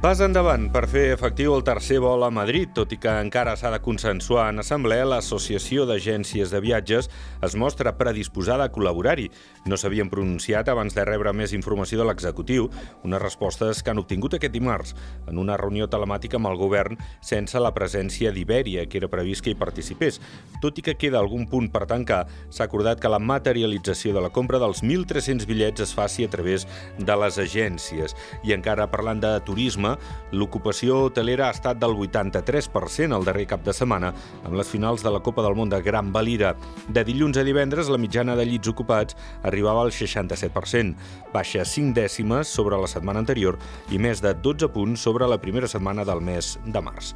Pas endavant per fer efectiu el tercer vol a Madrid, tot i que encara s'ha de consensuar en assemblea, l'Associació d'Agències de Viatges es mostra predisposada a col·laborar-hi. No s'havien pronunciat abans de rebre més informació de l'executiu, unes respostes que han obtingut aquest dimarts en una reunió telemàtica amb el govern sense la presència d'Ibèria, que era previst que hi participés. Tot i que queda algun punt per tancar, s'ha acordat que la materialització de la compra dels 1.300 bitllets es faci a través de les agències. I encara parlant de turisme, l'ocupació hotelera ha estat del 83% el darrer cap de setmana, amb les finals de la Copa del Món de Gran Valira. De dilluns a divendres, la mitjana de llits ocupats arribava al 67%, baixa 5 dècimes sobre la setmana anterior i més de 12 punts sobre la primera setmana del mes de març.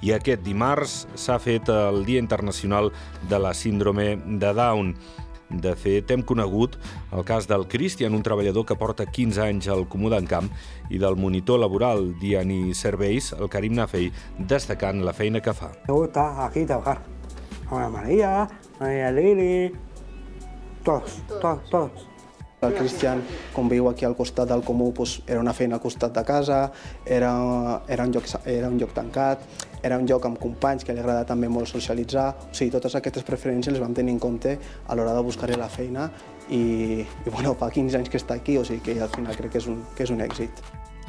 I aquest dimarts s'ha fet el Dia Internacional de la Síndrome de Down. De fet, hem conegut el cas del Cristian, un treballador que porta 15 anys al Comú d'Encamp, i del monitor laboral d'IANI Serveis, el Karim Nafei, destacant la feina que fa. Me gusta aquí trabajar. Con la María, María Lili, todos, todos, todos. El Cristian, com viu aquí al costat del comú, doncs, era una feina al costat de casa, era, era, un lloc, era un lloc tancat, era un lloc amb companys que li agrada també molt socialitzar. O sigui, totes aquestes preferències les vam tenir en compte a l'hora de buscar la feina i, i bueno, fa 15 anys que està aquí, o sigui que al final crec que és un, que és un èxit.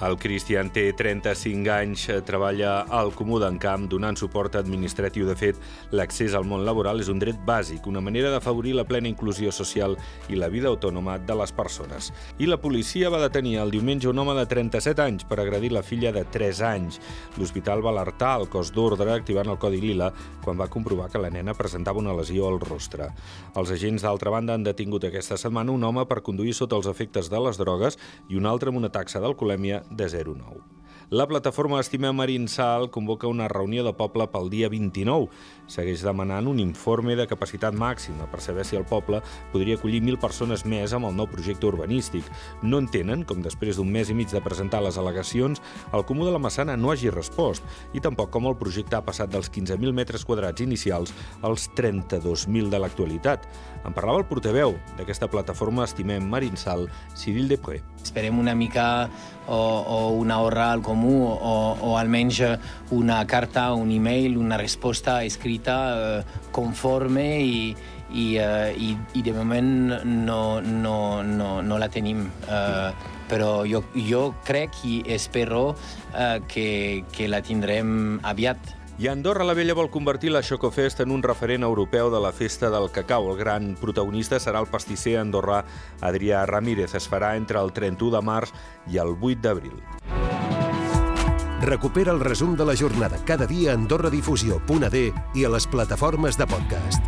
El Cristian té 35 anys, eh, treballa al Comú d'Encamp donant suport administratiu. De fet, l'accés al món laboral és un dret bàsic, una manera d'afavorir la plena inclusió social i la vida autònoma de les persones. I la policia va detenir el diumenge un home de 37 anys per agredir la filla de 3 anys. L'hospital va alertar el cos d'ordre activant el Codi Lila quan va comprovar que la nena presentava una lesió al rostre. Els agents, d'altra banda, han detingut aquesta setmana un home per conduir sota els efectes de les drogues i un altre amb una taxa d'alcoholèmia de 0,9. La plataforma Estimem Marinsal convoca una reunió de poble pel dia 29. Segueix demanant un informe de capacitat màxima per saber si el poble podria acollir 1.000 persones més amb el nou projecte urbanístic. No entenen, com després d'un mes i mig de presentar les al·legacions, el Comú de la Massana no hagi respost i tampoc com el projecte ha passat dels 15.000 metres quadrats inicials als 32.000 de l'actualitat. En parlava el portaveu d'aquesta plataforma Estimem Marinsal, Cyril Depré. Esperem una mica o, o una hora al comú o, o almenys una carta, un e-mail, una resposta escrita eh, conforme i, i, eh, i, i de moment no, no, no, no la tenim. Eh, però jo, jo crec i espero eh, que, que la tindrem aviat. I Andorra la Vella vol convertir la Xocofest en un referent europeu de la festa del cacau. El gran protagonista serà el pastisser andorrà Adrià Ramírez. Es farà entre el 31 de març i el 8 d'abril. Recupera el resum de la jornada cada dia a AndorraDifusió.d i a les plataformes de podcast.